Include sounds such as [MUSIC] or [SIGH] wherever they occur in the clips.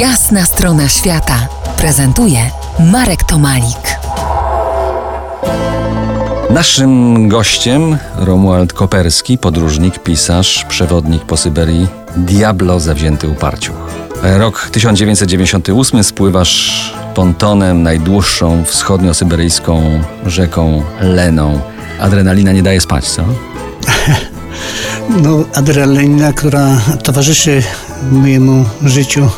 Jasna strona świata prezentuje Marek Tomalik. Naszym gościem Romuald Koperski, podróżnik, pisarz, przewodnik po Syberii, diablo zawzięty uparciuch. Rok 1998 spływasz pontonem najdłuższą wschodnio-syberyjską rzeką Leną. Adrenalina nie daje spać, co? [LAUGHS] No, adrenalina, która towarzyszy mojemu życiu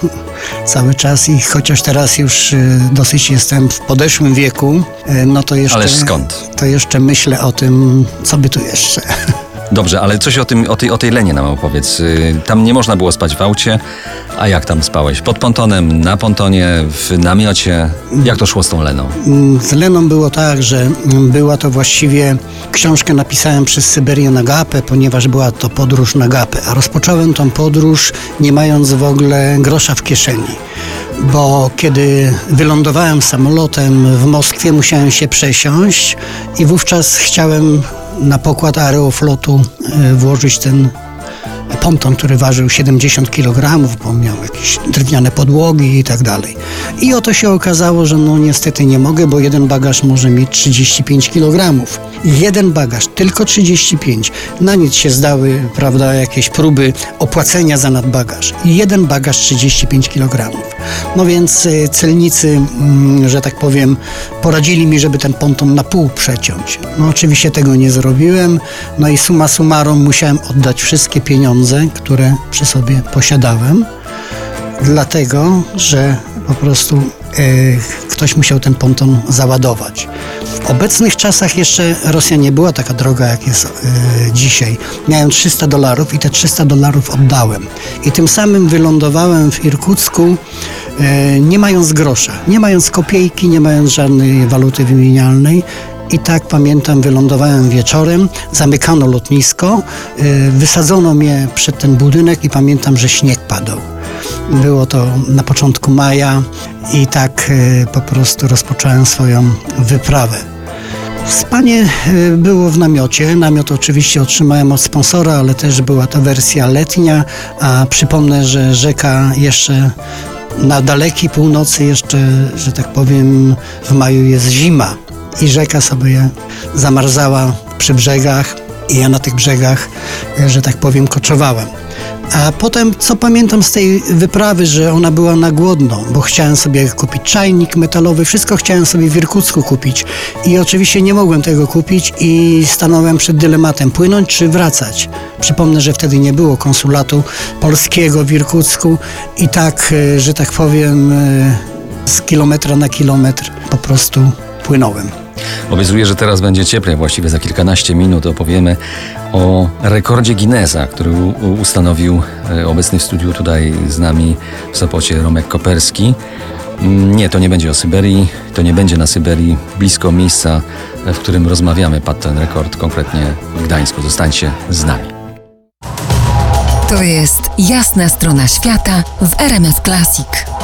cały czas i chociaż teraz już y, dosyć jestem w podeszłym wieku, y, no to jeszcze... Ależ skąd? To jeszcze myślę o tym, co by tu jeszcze. [LAUGHS] Dobrze, ale coś o, tym, o, tej, o tej Lenie nam opowiedz. Y, Tam nie można było spać w aucie, a jak tam spałeś? Pod pontonem, na pontonie, w namiocie? Jak to szło z tą Leną? Mm, Z Leną było tak, że mm, była to właściwie książkę napisałem przez Syberię na gapę, ponieważ była to podróż na gapę, a rozpocząłem tą podróż nie mając w ogóle grosza w kieszeni. Bo kiedy wylądowałem samolotem w Moskwie, musiałem się przesiąść i wówczas chciałem na pokład aeroflotu e, włożyć ten ponton, który ważył 70 kg, bo miał jakieś drewniane podłogi i tak dalej. I oto się okazało, że no niestety nie mogę, bo jeden bagaż może mieć 35 kg. Jeden bagaż, tylko 35. Na nic się zdały, prawda, jakieś próby opłacenia za nadbagaż. Jeden bagaż 35 kg. No więc y, celnicy, mm, że tak powiem, poradzili mi, żeby ten ponton na pół przeciąć. No oczywiście tego nie zrobiłem, no i summa summarum musiałem oddać wszystkie pieniądze, które przy sobie posiadałem, dlatego, że po prostu e, ktoś musiał ten ponton załadować. W obecnych czasach jeszcze Rosja nie była taka droga, jak jest e, dzisiaj. Miałem 300 dolarów i te 300 dolarów oddałem. I tym samym wylądowałem w Irkucku, e, nie mając grosza, nie mając kopiejki, nie mając żadnej waluty wymienialnej. I tak pamiętam, wylądowałem wieczorem, zamykano lotnisko, y, wysadzono mnie przed ten budynek i pamiętam, że śnieg padał. Było to na początku maja i tak y, po prostu rozpocząłem swoją wyprawę. Spanie y, było w namiocie. Namiot oczywiście otrzymałem od sponsora, ale też była to wersja letnia, a przypomnę, że rzeka jeszcze na dalekiej północy jeszcze, że tak powiem, w maju jest zima i rzeka sobie zamarzała przy brzegach i ja na tych brzegach, e, że tak powiem, koczowałem. A potem, co pamiętam z tej wyprawy, że ona była na głodno, bo chciałem sobie kupić czajnik metalowy, wszystko chciałem sobie w Irkucku kupić i oczywiście nie mogłem tego kupić i stanąłem przed dylematem, płynąć czy wracać. Przypomnę, że wtedy nie było konsulatu polskiego w Irkucku i tak, e, że tak powiem, e, z kilometra na kilometr po prostu płynąłem. Obiecuję, że teraz będzie cieplej, właściwie za kilkanaście minut opowiemy o rekordzie Guinnessa, który ustanowił e, obecny w studiu tutaj z nami w Sopocie Romek Koperski. Mm, Nie, to nie będzie o Syberii, to nie będzie na Syberii, blisko miejsca, e, w którym rozmawiamy, padł ten rekord, konkretnie w Gdańsku. Zostańcie z nami. To jest Jasna strona świata w RMS Classic.